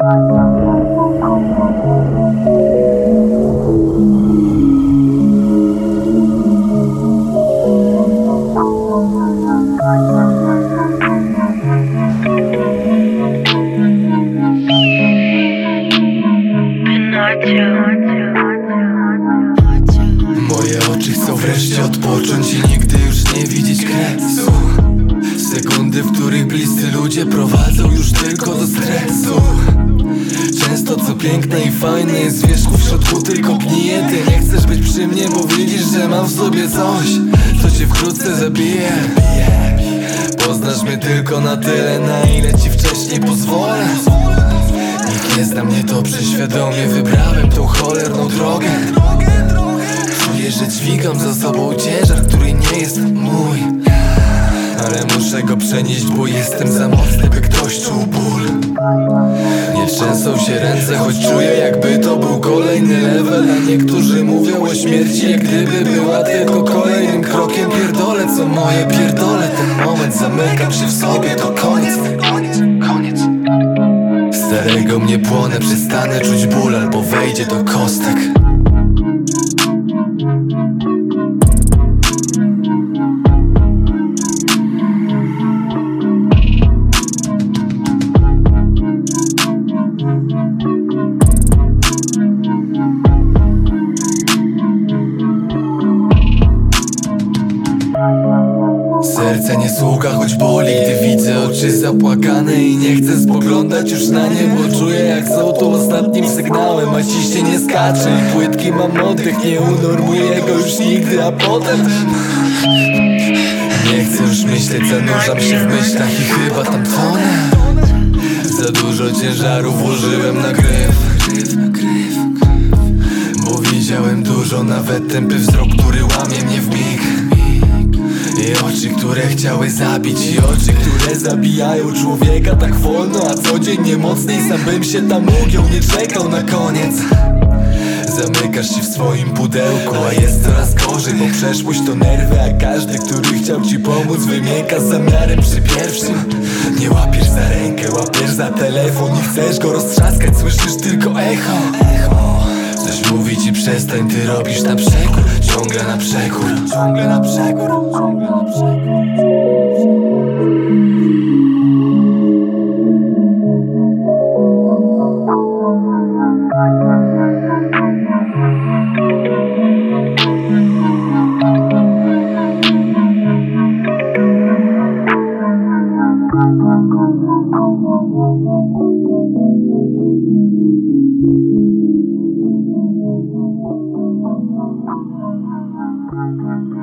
Moje oczy chcą wreszcie odpocząć i nigdy już nie widzieć kresu Sekundy, w których bliscy ludzie prowadzą już tylko do stresu. Często co piękne i fajne jest wierzchu w środku tylko gnije Ty nie chcesz być przy mnie, bo widzisz, że mam w sobie coś Co cię wkrótce zabije. Poznasz mnie tylko na tyle, na ile ci wcześniej pozwolę. Nikt nie zna mnie dobrze, świadomie wybrałem tą cholerną drogę. Czuję, że dźwigam za sobą ciężar, który nie jest mój Ale muszę go przenieść, bo jestem za mocny, by ktoś czuł ból. Nie trzęsą się ręce, choć czuję jakby to był kolejny level. A niektórzy mówią o śmierci, jak gdyby była tylko kolejnym krokiem. Pierdolę co moje, pierdolę ten moment Zamykam się w sobie, to koniec, koniec, koniec Starego mnie płonę, przestanę czuć ból albo wejdzie do kostek Serce nie słucha, choć boli Gdy widzę oczy zapłakane I nie chcę spoglądać już na nie Bo czuję jak są tu ostatnim sygnałem A ciście nie skacze. I płytki mam oddech Nie unormuję go już nigdy A potem Nie chcę już myśleć Zanurzam się w myślach I chyba tam tonę. Za dużo ciężaru włożyłem na gryf Bo widziałem dużo Nawet tępy wzrok, który łamie mnie które chciały zabić. I oczy, które zabijają człowieka tak wolno A codziennie mocniej sam bym się tam ugiął Nie czekał na koniec. Zamykasz się w swoim pudełku A jest coraz gorzej, bo przeszłość to nerwy A każdy, który chciał ci pomóc Wymięka z zamiarem przy pierwszym. Nie łapiesz za rękę, łapiesz za telefon I chcesz go roztrzaskać, słyszysz tylko echo. Coś mówi ci przestań, ty robisz na przekór Ciągle na przekór Ciągle na przekór Thank you.